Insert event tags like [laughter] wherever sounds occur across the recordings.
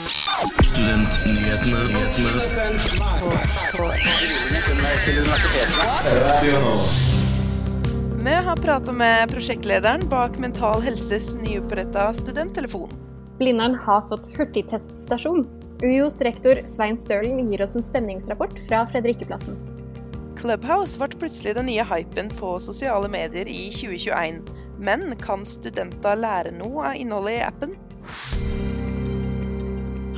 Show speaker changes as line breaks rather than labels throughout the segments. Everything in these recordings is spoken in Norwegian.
Studentnyhetene.
Vi har pratet med prosjektlederen bak Mental Helses nyoppretta studenttelefon.
Blindern har fått hurtigteststasjon. UiOs rektor Svein Stirling gir oss en stemningsrapport fra Fredrikkeplassen.
Clubhouse ble plutselig den nye hypen på sosiale medier i 2021. Men kan studenter lære noe av innholdet i appen?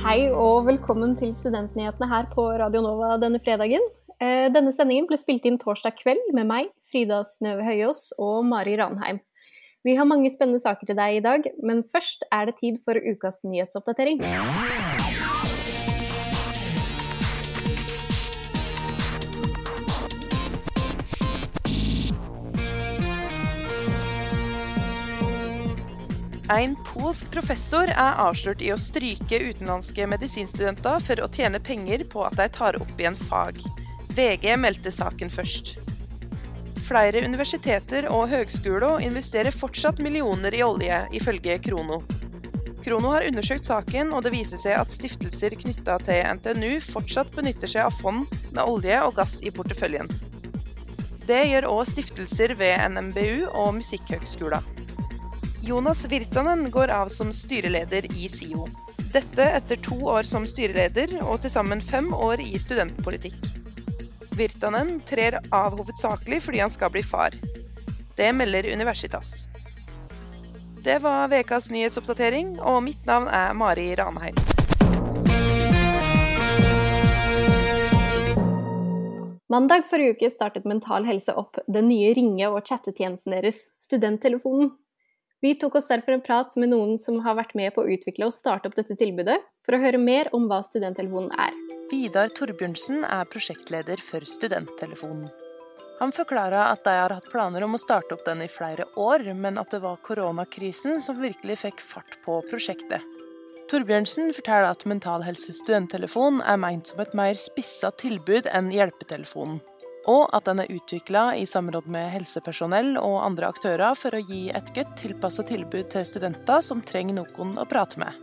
Hei og velkommen til Studentnyhetene her på Radio Nova denne fredagen. Eh, Denne sendingen ble spilt inn torsdag kveld med meg, Frida Snøve Høyås og Mari Ranheim. Vi har mange spennende saker til deg i dag, men først er det tid for ukas nyhetsoppdatering.
En polsk professor er avslørt i å stryke utenlandske medisinstudenter for å tjene penger på at de tar opp igjen fag. VG meldte saken først. Flere universiteter og høgskoler investerer fortsatt millioner i olje, ifølge Krono. Krono har undersøkt saken, og det viser seg at stiftelser knytta til NTNU fortsatt benytter seg av fond med olje og gass i porteføljen. Det gjør òg stiftelser ved NMBU og Musikkhøgskolen. Jonas Virtanen går av som styreleder i SIO. Dette etter to år som styreleder og til sammen fem år i studentpolitikk. Virtanen trer av hovedsakelig fordi han skal bli far. Det melder Universitas. Det var ukas nyhetsoppdatering, og mitt navn er Mari Ranheim.
Mandag forrige uke startet Mental Helse opp den nye ringe- og chattetjenesten deres, Studenttelefonen. Vi tok oss derfor en prat med noen som har vært med på å utvikle og starte opp dette tilbudet, for å høre mer om hva Studenttelefonen er.
Vidar Torbjørnsen er prosjektleder for Studenttelefonen. Han forklarer at de har hatt planer om å starte opp den i flere år, men at det var koronakrisen som virkelig fikk fart på prosjektet. Torbjørnsen forteller at Mental Helse studenttelefon er meint som et mer spissa tilbud enn hjelpetelefonen, og at den er utvikla i samråd med helsepersonell og andre aktører for å gi et godt tilpassa tilbud til studenter som trenger noen å prate med.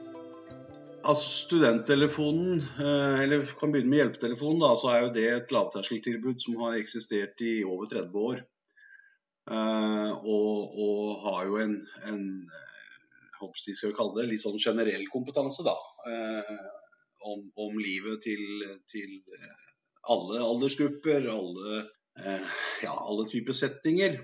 Altså Studenttelefonen, eh, eller vi kan begynne med hjelpetelefonen, da, så er jo det et lavterskeltilbud som har eksistert i over 30 år. Eh, og, og har jo en, en eh, håper skal vi kalle det, litt sånn generell kompetanse da, eh, om, om livet til, til alle aldersgrupper, alle, eh, ja, alle typer settinger.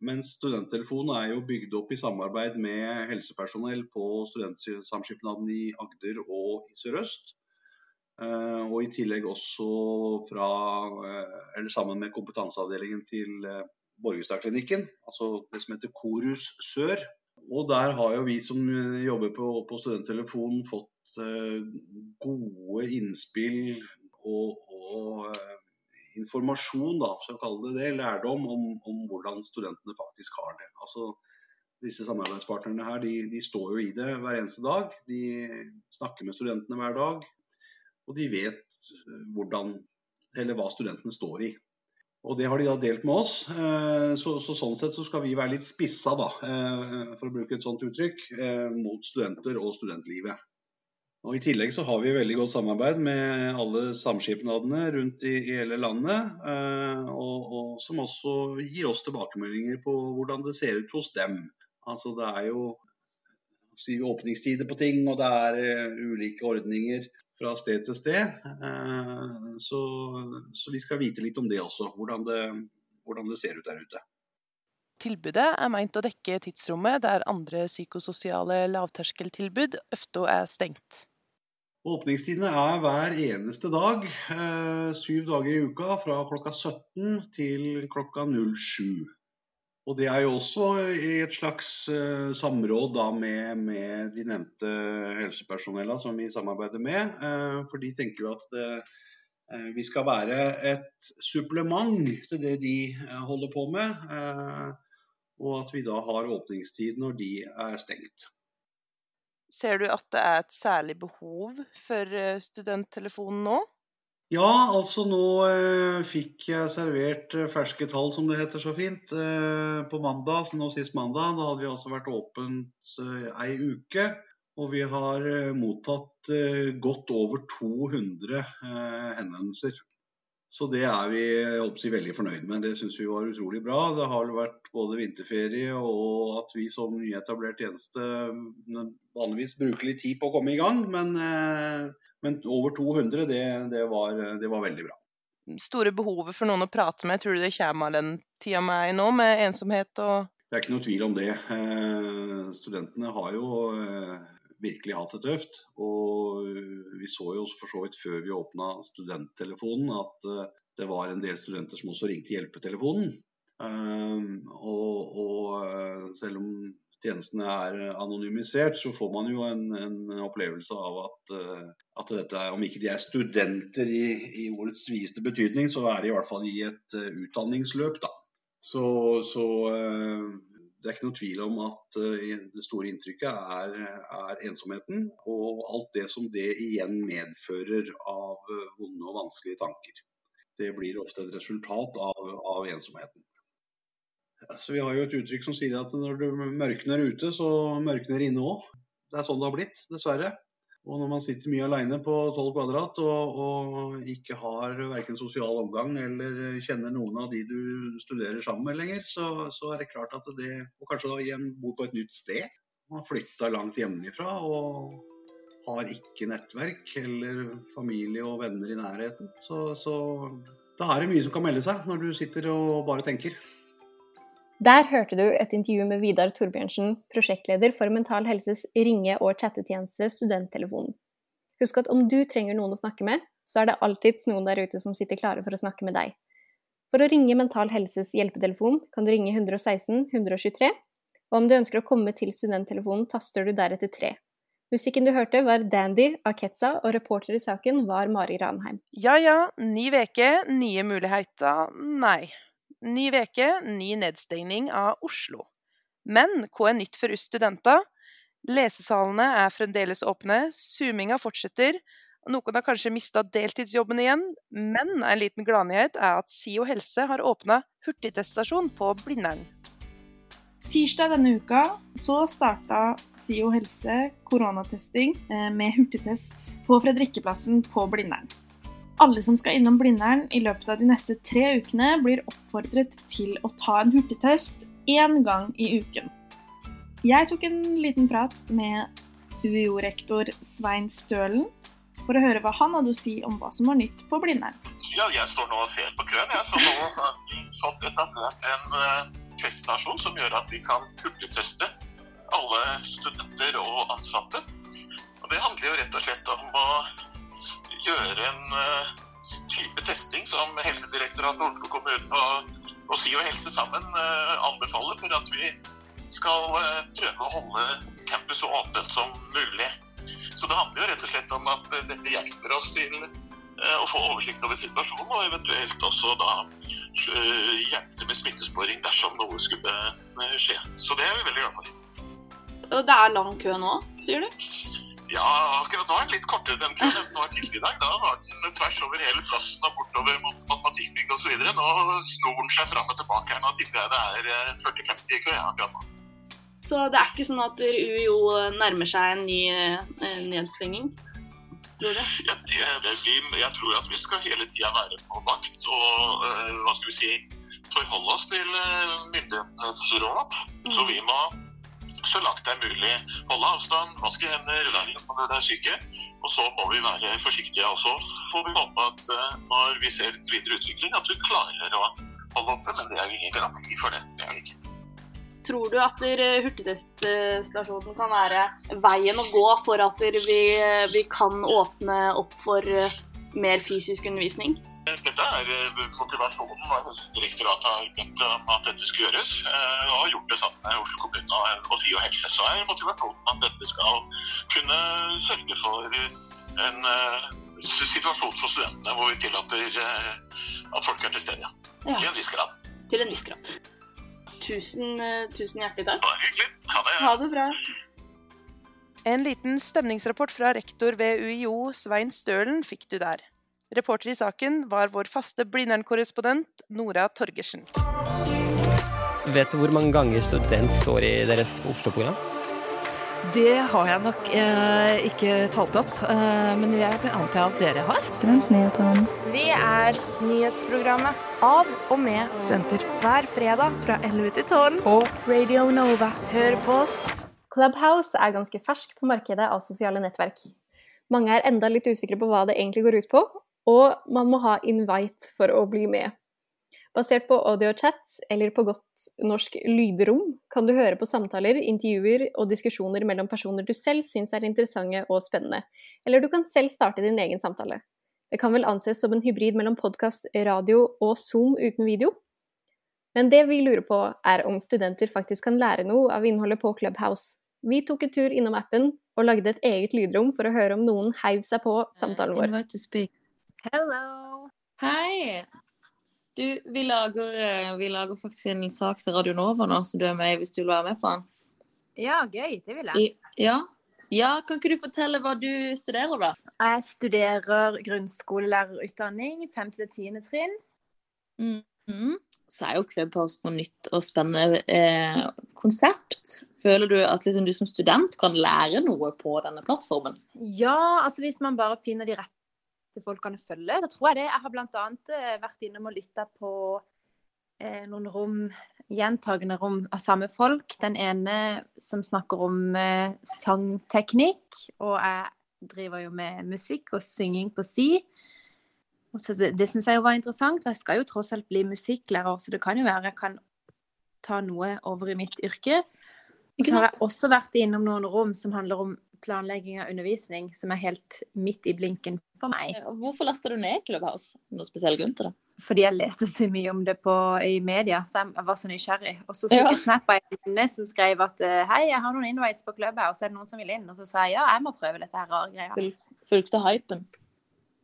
Mens studenttelefonen er jo bygd opp i samarbeid med helsepersonell på Studentsamskipnaden i Agder og i Sør-Øst. Eh, og i tillegg også fra, eh, sammen med kompetanseavdelingen til Borgestadklinikken, altså det som heter Korus Sør. Og der har jo vi som jobber på, på studenttelefonen fått gode innspill og, og eh, informasjon, da, for å kalle det det, lærdom om, om hvordan studentene faktisk har det. Altså, disse samarbeidspartnerne her, de, de, står jo i det hver eneste dag. De snakker med studentene hver dag. Og de vet hvordan, eller hva studentene står i. Og det har de da delt med oss. Eh, så, så sånn sett så skal vi være litt spissa, da, eh, for å bruke et sånt uttrykk, mot studenter og studentlivet. Og I tillegg så har vi veldig godt samarbeid med alle samskipnadene rundt i, i hele landet. Eh, og, og, som også gir oss tilbakemeldinger på hvordan det ser ut hos dem. Altså Det er jo si, åpningstider på ting, og det er uh, ulike ordninger fra sted til sted. Eh, så, så, vi skal vite litt om det også, hvordan det, hvordan det ser ut der ute.
Tilbudet er meint å dekke tidsrommet der andre psykososiale lavterskeltilbud ofte er stengt.
Åpningstidene er hver eneste dag, eh, syv dager i uka, fra klokka 17 til klokka 07. Og det er jo også i et slags eh, samråd da med, med, de nevnte helsepersonella som vi samarbeider med. Eh, for de tenker jo at det, vi skal være et supplement til det de holder på med. Og at vi da har åpningstid når de er stengt.
Ser du at det er et særlig behov for eh, studenttelefonen nå?
Ja, altså nå eh, fikk jeg servert eh, ferske tall, som det heter så fint, på mandag. Nå sist mandag. Da hadde vi altså vært åpent ei uke. Og vi har mottatt godt over 200 henvendelser så det er vi si, veldig fornøyd med. Det syns vi var utrolig bra. Det har vært både vinterferie og at vi som nyetablert tjeneste vanligvis bruker litt tid på å komme i gang. Men, eh, men over 200, det, det, var, det, var, veldig bra.
Store behovet for noen å prate med, tror du det kommer av den tida vi er i nå, med ensomhet og
Det er ikke noe tvil om det. Eh, studentene har jo eh, virkelig hatt det tøft. Og vi så jo for så vidt før vi åpna studenttelefonen at eh, det var en del studenter som også ringte hjelpetelefonen. Ehm, og, og eh, selv om tjenestene er anonymisert, så får man jo en, en opplevelse av at, eh, at, dette er, om ikke de er studenter i, i ordets videste betydning, så er de i hvert fall i et utdanningsløp. da. Så, så det er ikke noen tvil om at eh, det store inntrykket er, er, ensomheten, og alt det som det igjen medfører av eh, vonde og vanskelige tanker. Det blir ofte et resultat av, av ensomheten. Altså, vi har jo et uttrykk som sier at når det mørkner ute, så mørkner inne òg. Det er sånn det har blitt, dessverre. Og når man sitter mye aleine på 12 kvadrat og, og ikke har verken sosial omgang eller kjenner noen av de du studerer sammen med lenger, så, så er det klart at det Og kanskje da igjen bor på et nytt sted. Man har flytta langt hjemmefra og har ikke nettverk eller familie og venner i nærheten. Så, så da er det mye som kan melde seg når du sitter og bare tenker.
Der hørte du et intervju med Vidar Torbjørnsen, prosjektleder for Mental Helses ringe- og chattetjeneste Studenttelefonen. Husk at om du trenger noen å snakke med, så er det alltids noen der ute som sitter klare for å snakke med deg. For å ringe Mental Helses hjelpetelefon kan du ringe 116 123, og om du ønsker å komme til studenttelefonen, taster du deretter 3. Musikken du hørte, var Dandy av Ketza, og reporter i saken var Mari Ranheim.
Ja ja, ny veke, nye muligheter. Nei. Ny veke, ny nedstengning av Oslo. Men hva er nytt for oss studenter? Lesesalene er fremdeles åpne, zoominga fortsetter. Noen har kanskje mista deltidsjobben igjen, men en liten gladnyhet er at SIO helse har åpna hurtigteststasjon på Blindern.
Tirsdag denne uka så starta SIO helse koronatesting eh, med hurtigtest på Fredrikkeplassen på Blindern. Alle som skal innom Blindern i løpet av de neste tre ukene, blir oppfordret til å ta en hurtigtest én gang i uken. Jeg tok en liten prat med UiO-rektor Svein Stølen for å høre hva han hadde å si om hva som var nytt på Blindern.
Ja, jeg står nå og ser på køen. Jeg så nå har etablert en uh, teststasjon som gjør at vi kan hurtigteste alle studenter og ansatte. Og Det handler jo rett og slett om å gjøre en uh, type testing som Helsedirektoratet, Oslo kommune og, og SIO helse sammen uh, anbefaler for at vi skal uh, prøve å holde campus så åpent som mulig. Så det handler jo rett og slett om at dette hjelper oss til å få oversikt over situasjonen, og eventuelt også da hjelpe med smittesporing dersom noe skulle skje. Så det er vi veldig glad for.
Og det er lang kø nå, sier du?
Ja, akkurat nå er den litt kortere enn køen den var tidligere i dag. Da var den tvers over hele plassen og bortover mot matematikkbygg osv. Nå snor den seg fram og tilbake her. Nå tipper jeg det er 40-50 eh, i kø akkurat nå.
Så det er ikke sånn at UiO nærmer seg en ny eh, nedstenging?
Tror du? Ja, det, vi, jeg tror at vi skal hele tida være på vakt og uh, hva skal vi si, forholde oss til uh, myndighetenes råd. Mm. Så vi må så langt det er mulig holde avstand, vaske hender være når det er syke. Og så må vi være forsiktige. Og så får vi håpe at uh, når vi ser videre utvikling, at vi klarer å holde oppe. Men det er jo ingen garanti for det. Det er det ikke.
Tror du at hurtigteststasjonen kan være veien å gå for at vi, vi kan åpne opp for mer fysisk undervisning?
Dette er eh, motivasjonen når Helsedirektoratet har bedt om at dette skal gjøres, eh, og har gjort det sammen med Oslo kommune og SIO helse. Så er motivasjonen at dette skal kunne sørge for en eh, situasjon for studentene hvor vi tillater at folk er til stede. Ja. Til en viss grad.
Til en viss grad. Tusen, tusen hjertelig takk.
Bare hyggelig. Ha det.
Ha det bra.
En liten stemningsrapport fra rektor ved UiO, Svein Stølen, fikk du der. Reporter i saken var vår faste Blindern-korrespondent Nora Torgersen.
Vet du hvor mange ganger student står i deres bortsettprogram?
Det har jeg nok eh, ikke talt opp, eh, men jeg antar at dere har.
Studentnyhetene.
Vi er nyhetsprogrammet av og med studenter hver fredag fra 11 til 12 på Radio Nova. Hør på oss.
Clubhouse er ganske fersk på markedet av sosiale nettverk. Mange er enda litt usikre på hva det egentlig går ut på, og man må ha invite for å bli med. Basert på audiochat, eller på godt norsk lydrom, kan du høre på samtaler, intervjuer og diskusjoner mellom personer du selv syns er interessante og spennende, eller du kan selv starte din egen samtale. Det kan vel anses som en hybrid mellom podkast, radio og Zoom uten video? Men det vi lurer på, er om studenter faktisk kan lære noe av innholdet på Clubhouse. Vi tok en tur innom appen og lagde et eget lydrom for å høre om noen heiv seg på samtalen vår.
Hello. Hei. Du, vi lager, eh, vi lager faktisk en sak til Radio Nova nå, som du er med i hvis du vil være med på den.
Ja, gøy. Det vil jeg.
I, ja. ja, kan ikke du fortelle hva du studerer, da?
Jeg studerer grunnskolelærerutdanning, 5. til 10. trinn.
Mm. Mm. Så er jo Clubhouse noe nytt og spennende eh, konsept. Føler du at liksom, du som student kan lære noe på denne plattformen?
Ja, altså hvis man bare finner de rette folkene følger. følge, da tror jeg det. Jeg har bl.a. Eh, vært innom og lytta på eh, noen rom, gjentagende rom av samme folk. Den ene som snakker om eh, sangteknikk, og jeg driver jo med musikk og synging på si. Og så, det syns jeg jo var interessant. Jeg skal jo tross alt bli musikklærer, så det kan jo være jeg kan ta noe over i mitt yrke. Så har jeg også vært innom noen rom som handler om planlegging av undervisning, som er helt midt i blinken for meg.
Hvorfor lasta du ned Clubhouse? Noen spesiell grunn til det?
Fordi jeg leste så mye om det på, i media, så jeg var så nysgjerrig. Og så fikk
Ja.
jeg snap av en venninne som skrev at eh, hei, jeg har noen invites på Clubhouse, er det noen som vil inn? Og så sa jeg ja, jeg må prøve dette her rare greia.
Ful- Fulgte hypen.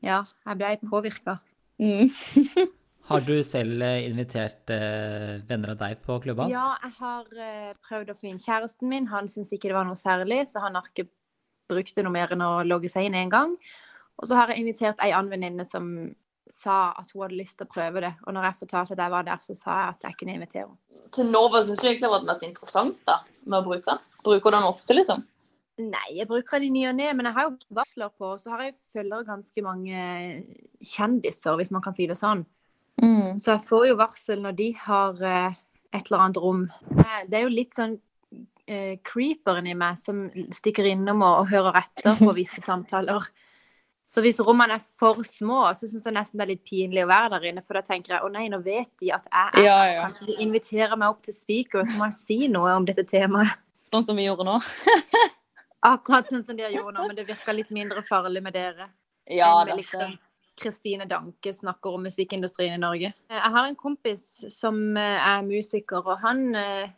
Ja, jeg ble påvirka.
Mm. [laughs]
Har du selv eh, invitert eh, venner av deg på klubba?
Ja, jeg har eh, prøvd å få inn kjæresten min. Han syns ikke det var noe særlig, så han har ikke brukt det noe mer enn å logge seg inn én gang. Og så har jeg invitert ei annen venninne som sa at hun hadde lyst til å prøve det. Og når jeg fortalte at jeg var der, så sa jeg at jeg kunne invitere henne.
Til nå, hva syns du egentlig var det mest interessant da, med å bruke den? Bruker du den ofte, liksom?
Nei, jeg bruker den i ny og ne, men jeg har jo varsler på. Og så har jeg følger ganske mange kjendiser, hvis man kan si det sånn. Så jeg får jo varsel når de har eh, et eller annet rom. Eh, Det er jo litt sånn eh, creeperen i meg som stikker innom og, og hører etter på visse samtaler. Så hvis rommene er for små, så syns jeg nesten det er litt pinlig å være der inne. For da tenker jeg å nei, nå vet de at jeg er
Ja, ja.
Kanskje de inviterer meg opp til speaker, og så må jeg si noe om dette temaet.
Sånn som vi gjorde nå. [laughs]
Akkurat sånn som dere gjorde nå, men det virker litt mindre farlig med dere.
Ja,
enn med liksom Kristine Danke snakker om musikkindustrien i Norge. Jeg har en kompis som eh, er musiker, og han eh,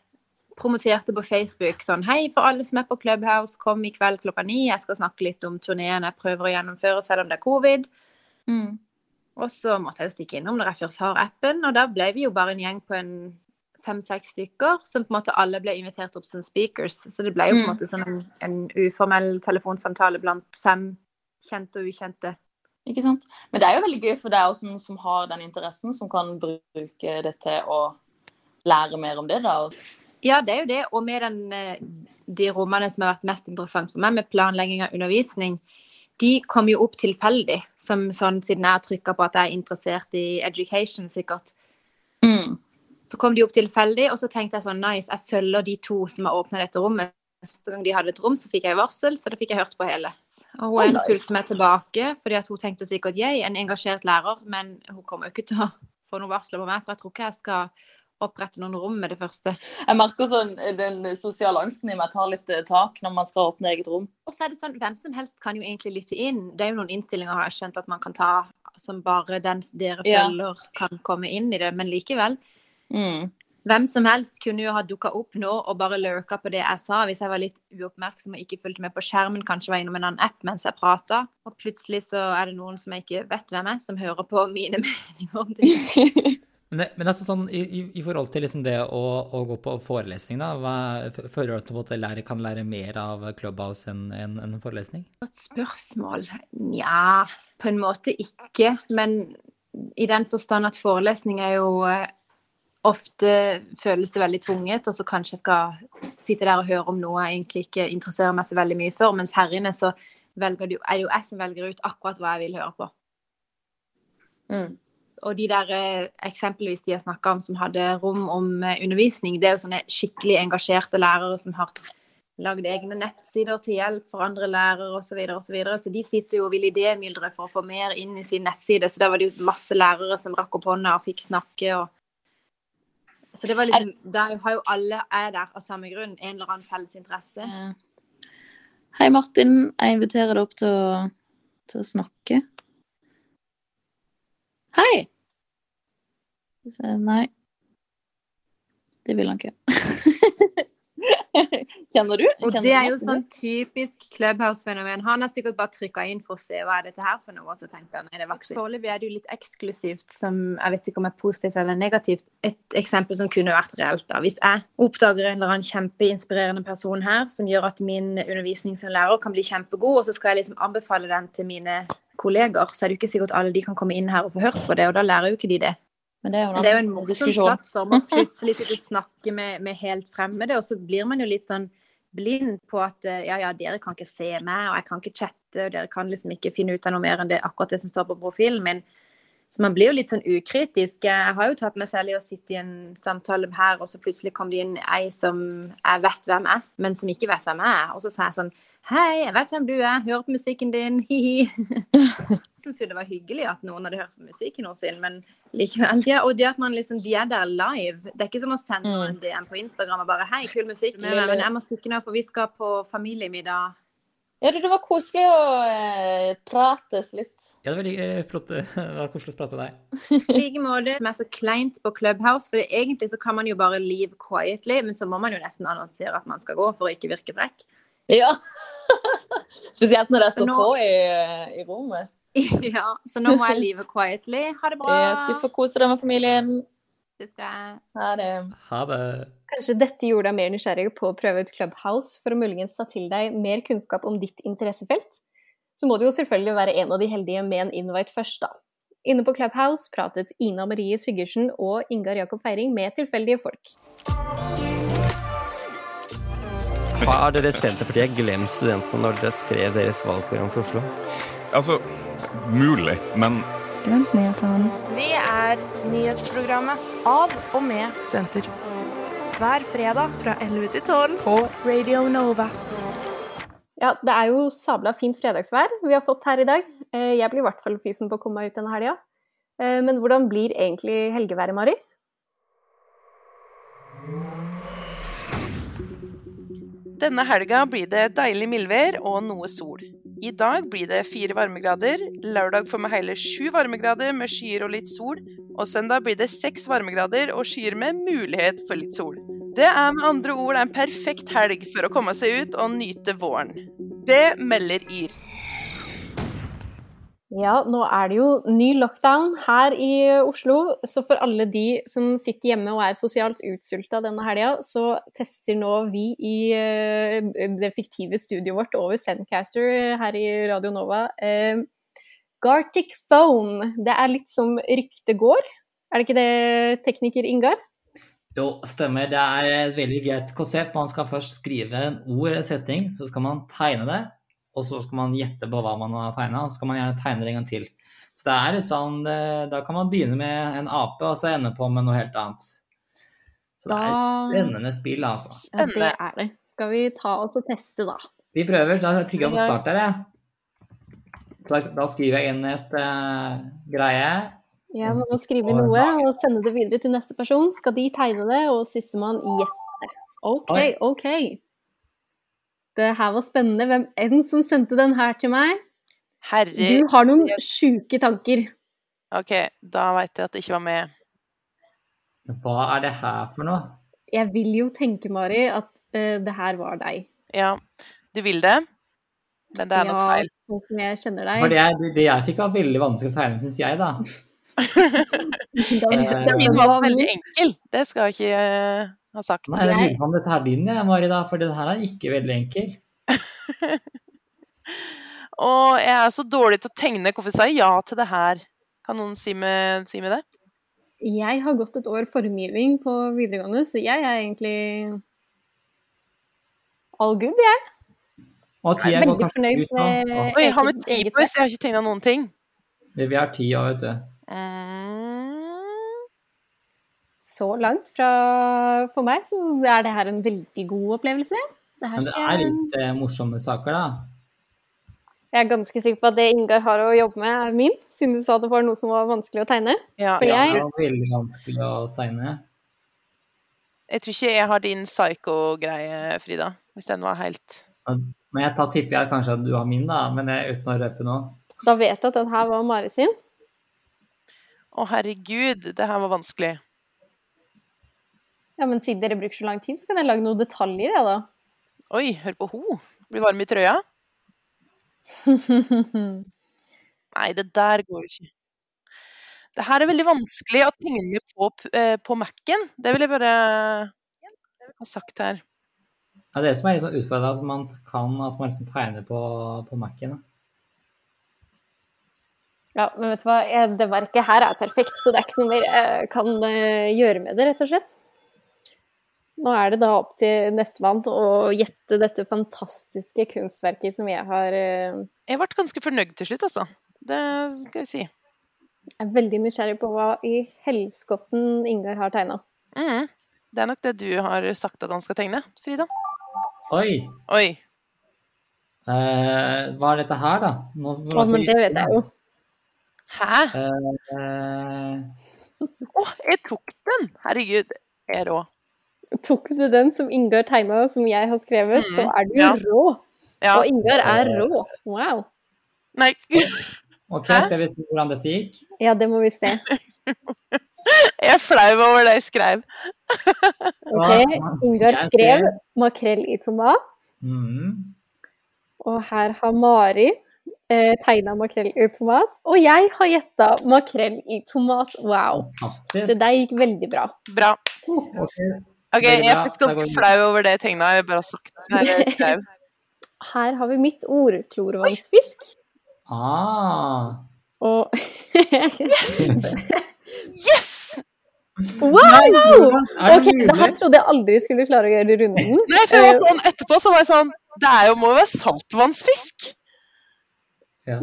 promoterte på Facebook sånn Hei, for alle som er på Clubhouse, kom i kveld klokka ni. Jeg skal snakke litt om turneen jeg prøver å gjennomføre selv om det er covid. Og så måtte jeg jo stikke innom når jeg først har appen, og da ble vi jo bare en gjeng på en fem-seks stykker, som på en måte alle ble invitert opp som speakers. Så det ble jo på en
Mm.
måte sånn en, en uformell telefonsamtale blant fem kjente og ukjente.
Ikke sant? Men det er jo veldig gøy for deg også, som- som har den interessen, som kan bruke det til å lære mer om det. da.
Ja, det er jo det. Og med den, eh, de rommene som har vært mest interessant for meg, med planlegging av undervisning, de kom jo opp tilfeldig. Som sånn, siden jeg har trykka på at jeg er interessert i education, sikkert. Så kom de opp tilfeldig, og så tenkte jeg sånn nice, jeg følger de to som har åpna dette rommet. Neste gang de hadde et rom, så fikk jeg varsel, så da fikk jeg hørt på hele. Og hun
Oh, nice.
fulgte meg tilbake, fordi at hun tenkte sikkert jeg, en engasjert lærer, men hun kommer jo ikke til å få noe varsler på meg, for jeg tror ikke jeg skal opprette noen rom med det første.
Jeg merker sånn den sosiale angsten i meg tar litt eh, tak når man skal åpne eget rom.
Og så er det sånn, hvem som helst kan jo egentlig lytte inn. Det er jo noen innstillinger har jeg skjønt at man kan ta som bare den dere
Ja.
følger kan komme inn i det, men likevel.
Mm.
Hvem som helst kunne jo ha dukka opp nå og bare lurka på det jeg sa, hvis jeg var litt uoppmerksom og ikke fulgte med på skjermen, kanskje var innom en annen app mens jeg prata. Og plutselig så er det noen som jeg ikke vet hvem er, som hører på mine [laughs] meninger om ting. [laughs]
Men, det, men altså sånn, i, i, i forhold til liksom det å, å gå på forelesning, da, hva, føler du at du måte lærer, kan lære mer av Clubhouse enn en, en forelesning?
Godt spørsmål. Nja, på en måte ikke. Men i den forstand at forelesning er jo eh, ofte føles det veldig tvunget, og så kanskje jeg skal sitte der og høre om noe jeg egentlig ikke interesserer meg så veldig mye for. Mens her inne så velger du, er det jo jeg som velger ut akkurat hva jeg vil høre på.
Mm.
Og de der eh, eksempelvis de jeg snakka om som hadde rom om eh, undervisning, det er jo sånne skikkelig engasjerte lærere som har lagd egne nettsider til hjelp for andre lærere osv. Så, videre, og så, videre. så de sitter jo og vil idémyldre for å få mer inn i sin nettside. Så da var det jo masse lærere som rakk opp hånda og fikk snakke. og så det var liksom, Da har jo alle er der av samme grunn, en eller annen felles interesse.
Hei, Martin. Jeg inviterer deg opp til å, til å snakke. Hei! Så, nei. Det vil han ikke. [laughs] Kjenner du?
Og det er jo sånn typisk Clubhouse-fenomen. Han har sikkert bare trykka inn for å se hva er dette her for noe, og så tenkte han er det vaksine. Foreløpig er det jo litt eksklusivt, som jeg vet ikke om er positivt eller negativt. Et eksempel som kunne vært reelt, da. Hvis jeg oppdager en eller annen kjempeinspirerende person her, som gjør at min undervisning som lærer kan bli kjempegod, og så skal jeg liksom anbefale den til mine kolleger, så er det jo ikke sikkert alle de kan komme inn her og få hørt på det, og da lærer jo ikke de det.
Men det er jo
det er jo en morsom plattform å [laughs] plutselig sitte og snakke med, med helt fremmede, og så blir man jo litt sånn blind på at eh, ja, ja, dere kan ikke se meg, og jeg kan ikke chatte, og dere kan liksom ikke finne ut av noe mer enn det akkurat det som står på profilen min. Så man blir jo litt sånn ukritisk. Jeg har jo tatt meg selv i å sitte i en samtale her, og så plutselig kom det inn ei som jeg vet hvem er, men som ikke vet hvem jeg er. Og så sa jeg sånn Hei, jeg vet hvem du er, hører på musikken din, [laughs] hi-hi. [laughs] Syns jo det var hyggelig at noen hadde hørt på musikken sin, men likevel. Ja, og det at man liksom, de er der live. Det er ikke som å sende noen en DM på Instagram og bare Hei, kul musikk, men jeg må stikke nå, for vi skal på familiemiddag.
Ja, det, var koselig å eh, prates litt.
Ja, det var eh, flott. eh, [laughs] Det var koselig å prate med deg. [laughs]
I like måte som er så kleint på Clubhouse, for egentlig så kan man jo bare leave quietly, men så må man jo nesten annonsere at man skal gå for å ikke virke frekk.
Ja. [laughs] Spesielt når det er så
Så nå-
få i, i rommet.
ja, så nå må jeg leave quietly. Ha det bra.
Yes, du får kose deg med familien.
Det skal jeg.
Ha det.
Ha det.
Kanskje dette gjorde deg mer nysgjerrig på å prøve ut Clubhouse for å muligens ta til deg mer kunnskap om ditt interessefelt? Så må du jo selvfølgelig være en av de heldige med en invite først, da. Inne på Clubhouse pratet Ina Marie Sigurdsen og Ingar Jakob Feiring med tilfeldige folk.
Har dere Senterpartiet glemt studentene når dere skrev deres valgprogram for Oslo?
Altså, mulig, men
Studentnyhetene. Vi er nyhetsprogrammet av og med studenter. Hver fredag fra 11 til 12 på Radio Nova.
Ja, det er jo sabla fint fredagsvær vi har fått her i dag. Eh, Jeg blir i hvert fall fysen på å komme meg ut denne helga. Eh, Men hvordan blir egentlig helgeværet, Mari?
Denne helga blir det deilig mildvær og noe sol. I dag blir det fire varmegrader, lørdag får vi hele sju varmegrader med skyer og litt sol, og søndag blir det seks varmegrader og skyer med mulighet for litt sol. Det er med andre ord en perfekt helg for å komme seg ut og nyte våren. Det melder YR.
Ja, nå er det jo ny lockdown her i Oslo, så for alle de som sitter hjemme og er sosialt utsulta denne helga, så tester nå vi i eh, det fiktive studioet vårt over Zencaster her i Radio Nova eh, Gartic Phone. Det er litt som ryktet går. Er det ikke det, tekniker Ingar?
Jo, stemmer. Det er et veldig greit konsept. Man skal først skrive en ord eller setning, så skal man tegne det. Og så skal man gjette på hva man har tegna, og så skal man gjerne tegne det en gang til. Så det er litt sånn, Da kan man begynne med en ape, og så ende på med noe helt annet. Så det er et spennende spill, altså.
Ja, det er det. Skal vi ta oss og teste, da?
Vi prøver. Da trykker jeg på start her, jeg. Da, da skriver jeg inn et uh, greie.
Ja, man må skrive noe og sende det videre til neste person. Skal de tegne det, og sistemann gjette. OK. OK. Det her var spennende. Hvem enn som sendte den her til meg?
Herre
Du har noen sjuke tanker.
OK, da veit jeg at det ikke var med.
Hva er det her for noe?
Jeg vil jo tenke, Mari, at uh, det her var deg.
Ja, du vil det, men det er nok feil.
Ja, sånn som jeg kjenner
For
deg.
det, det jeg fikk var veldig vanskelig å tegne, syns jeg, da. [laughs]
Min var veldig enkel. Det skal jeg ikke eh, ha sagt.
Nei, jeg lurer på om dette er din, jeg, Mari, da, for den her er ikke veldig enkel. [laughs]
Og jeg er så dårlig til å tegne. Hvorfor sa jeg ja til det her? Kan noen si med, si med det?
Jeg har gått et år formgivning på videregående, så jeg er egentlig all good, jeg.
Og tida
er
går kanskje ut nå.
Oi, jeg har med ti på, så jeg har ikke tegna noen ting.
Vi har ti år, vet du.
Så langt fra for meg, så er det her en veldig god opplevelse. Det her
Men det
skal
er litt eh, morsomme saker, da.
jeg er ganske sikker på at det Ingar har å jobbe med, er min, siden du sa det var noe som var vanskelig å tegne.
Ja.
For
Det
jeg,
er veldig vanskelig å tegne.
Jeg tror ikke jeg har din psycho-greie, Frida. Hvis den var helt
Men jeg tipper jeg kanskje at du har min, da. Men jeg, uten å røpe noe.
da vet jeg at den her var Mari sin.
Å, herregud, det her var vanskelig.
Ja, men siden dere bruker så lang tid, så kan jeg lage noen detaljer, jeg, da.
Oi, hør på ho. Blir varm i trøya. [laughs] Nei, det der går ikke. Det her er veldig vanskelig å tegne på, eh, på Mac-en. Det vil jeg bare ha sagt her.
Ja, det er det som er litt sånn utfordrende, at man kan at man liksom tegner på, på Mac-en.
Ja, men vet du hva, det verket her er perfekt, så det er ikke noe mer jeg kan eh, gjøre med det, rett og slett. Nå er det da opp til nestemann å gjette dette fantastiske kunstverket som jeg har eh,
Jeg ble ganske fornøyd til slutt, altså. Det skal jeg si.
Jeg er veldig nysgjerrig på hva i helskotten Ingar har tegna.
Mm. Det er nok det du har sagt at han skal tegne, Frida.
Oi!
Oi.
Eh, hva er dette her, da? Nå,
Å, men det vet jeg jo.
Hæ? Å, uh, oh, jeg tok den! Herregud, jeg er rå.
Tok du den som Ingar tegna, som jeg har skrevet,
mm.
så er du
ja.
rå.
Ja.
Og Ingar er rå. Wow.
Nei. [laughs]
OK, skal vi se hvordan dette gikk?
Ja, det må vi se. [laughs]
Jeg er flau over det jeg skrev. [laughs]
Ok, Ingar skrev
skrev-
'makrell i tomat',
Mm.
og her har Mari eh, tegna makrell i tomat. Og jeg har gjetta makrell i tomat. Wow.
Fantastisk.
Det der gikk veldig bra.
Bra.
Ok.
Ok, Jeg er faktisk ganske flau over det jeg tegna. Jeg bare har sagt det her. [laughs]
Her har vi mitt ord, klorvannsfisk.
Ah.
Og
Yes! [laughs]
Wow!
Nei, er det
Ok, det her trodde jeg aldri skulle klare å gjøre runden.
Nei, for jeg var
Eh,
sånn etterpå så var jeg sånn Det er jo, må jo være saltvannsfisk.
Ja.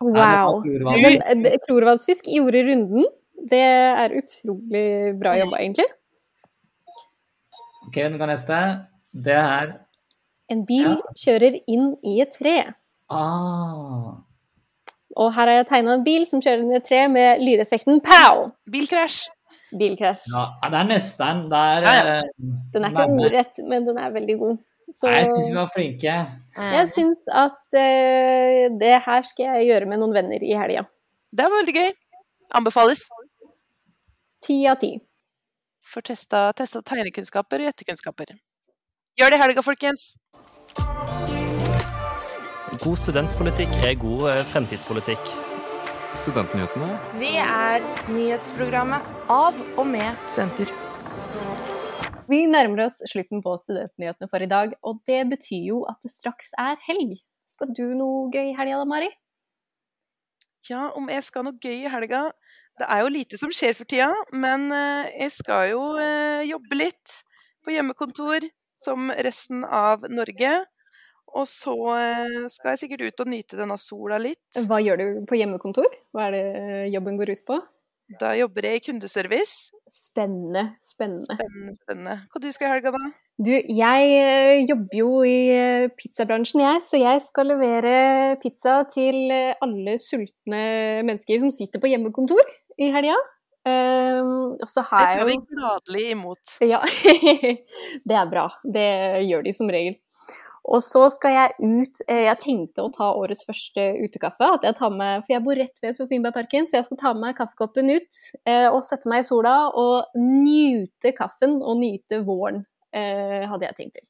Wow. Men
klorvann?
eh, klorvannsfisk gjorde runden. Det er utrolig bra jobba, egentlig.
OK, nå går neste. Det er
En bil kjører inn i et tre.
Ah.
Og her har jeg tegna en bil som kjører inn i et tre med lydeffekten pow!
Bilkrasj.
Bilkrasj.
Ja, det er nesten. Det er
Ja, ja.
eh,
Den er ikke ordrett, men den er veldig god. Så
Nei, Jeg syns vi var flinke.
jeg syns at eh, det her skal jeg gjøre med noen venner i helga.
Det var veldig gøy. Anbefales.
Ti av ti.
Får testa, testa tegnekunnskaper og gjettekunnskaper. Gjør det i helga, folkens.
God studentpolitikk er god eh, fremtidspolitikk.
Studentnyhetene.
Vi er nyhetsprogrammet av og med studenter.
Vi nærmer oss slutten på Studentnyhetene for i dag, og det betyr jo at det straks er helg. Skal du noe gøy i helga da, Mari?
Ja, om jeg skal noe gøy i helga Det er jo lite som skjer for tida, men eh, jeg skal jo eh, jobbe litt på hjemmekontor som resten av Norge. Og så eh, skal jeg sikkert ut og nyte denne sola litt.
Hva gjør du på hjemmekontor? Hva er det jobben går ut på?
Da jobber jeg i kundeservice.
Spennende, spennende.
Spennende, spennende. Hva du skal i helga, da?
Du, jeg eh, jobber jo i eh, pizzabransjen, jeg, så jeg skal levere pizza til eh, alle sultne mennesker som sitter på hjemmekontor i helga. Um, og så
Det
har jeg
tar vi gladelig imot.
Ja, [laughs] det er bra. Det gjør de som regel. Og så skal jeg ut eh, Jeg tenkte å ta årets første utekaffe. At jeg tar med, for jeg bor rett ved Sofienbergparken, så jeg skal ta med kaffekoppen ut eh, og sette meg i sola og nyte kaffen og nyte våren, eh, hadde jeg tenkt til.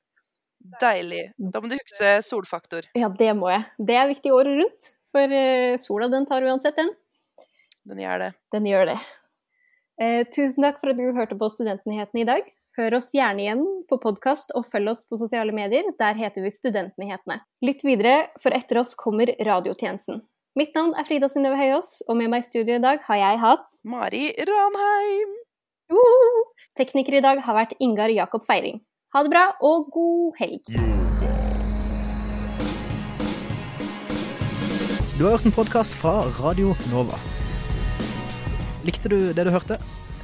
Deilig. Da må du huske solfaktor.
Ja, det må jeg. Det er viktig året rundt. For sola den tar uansett, den.
Den gjør det.
Den gjør det. Eh, tusen takk for at du hørte på Studentnyhetene i dag. Hør oss gjerne igjen på podkast og følg oss på sosiale medier. Der heter vi Studentnyhetene. Lytt videre, for etter oss kommer radiotjenesten. Mitt navn er Frida Synnøve Høyås, og med meg i studio i dag har jeg hatt
Mari Ranheim.
Uh, tekniker i dag har vært Ingar Jakob Feiring. Ha det bra, og god helg.
Du har hørt en podkast fra Radio Nova. Likte du det du hørte?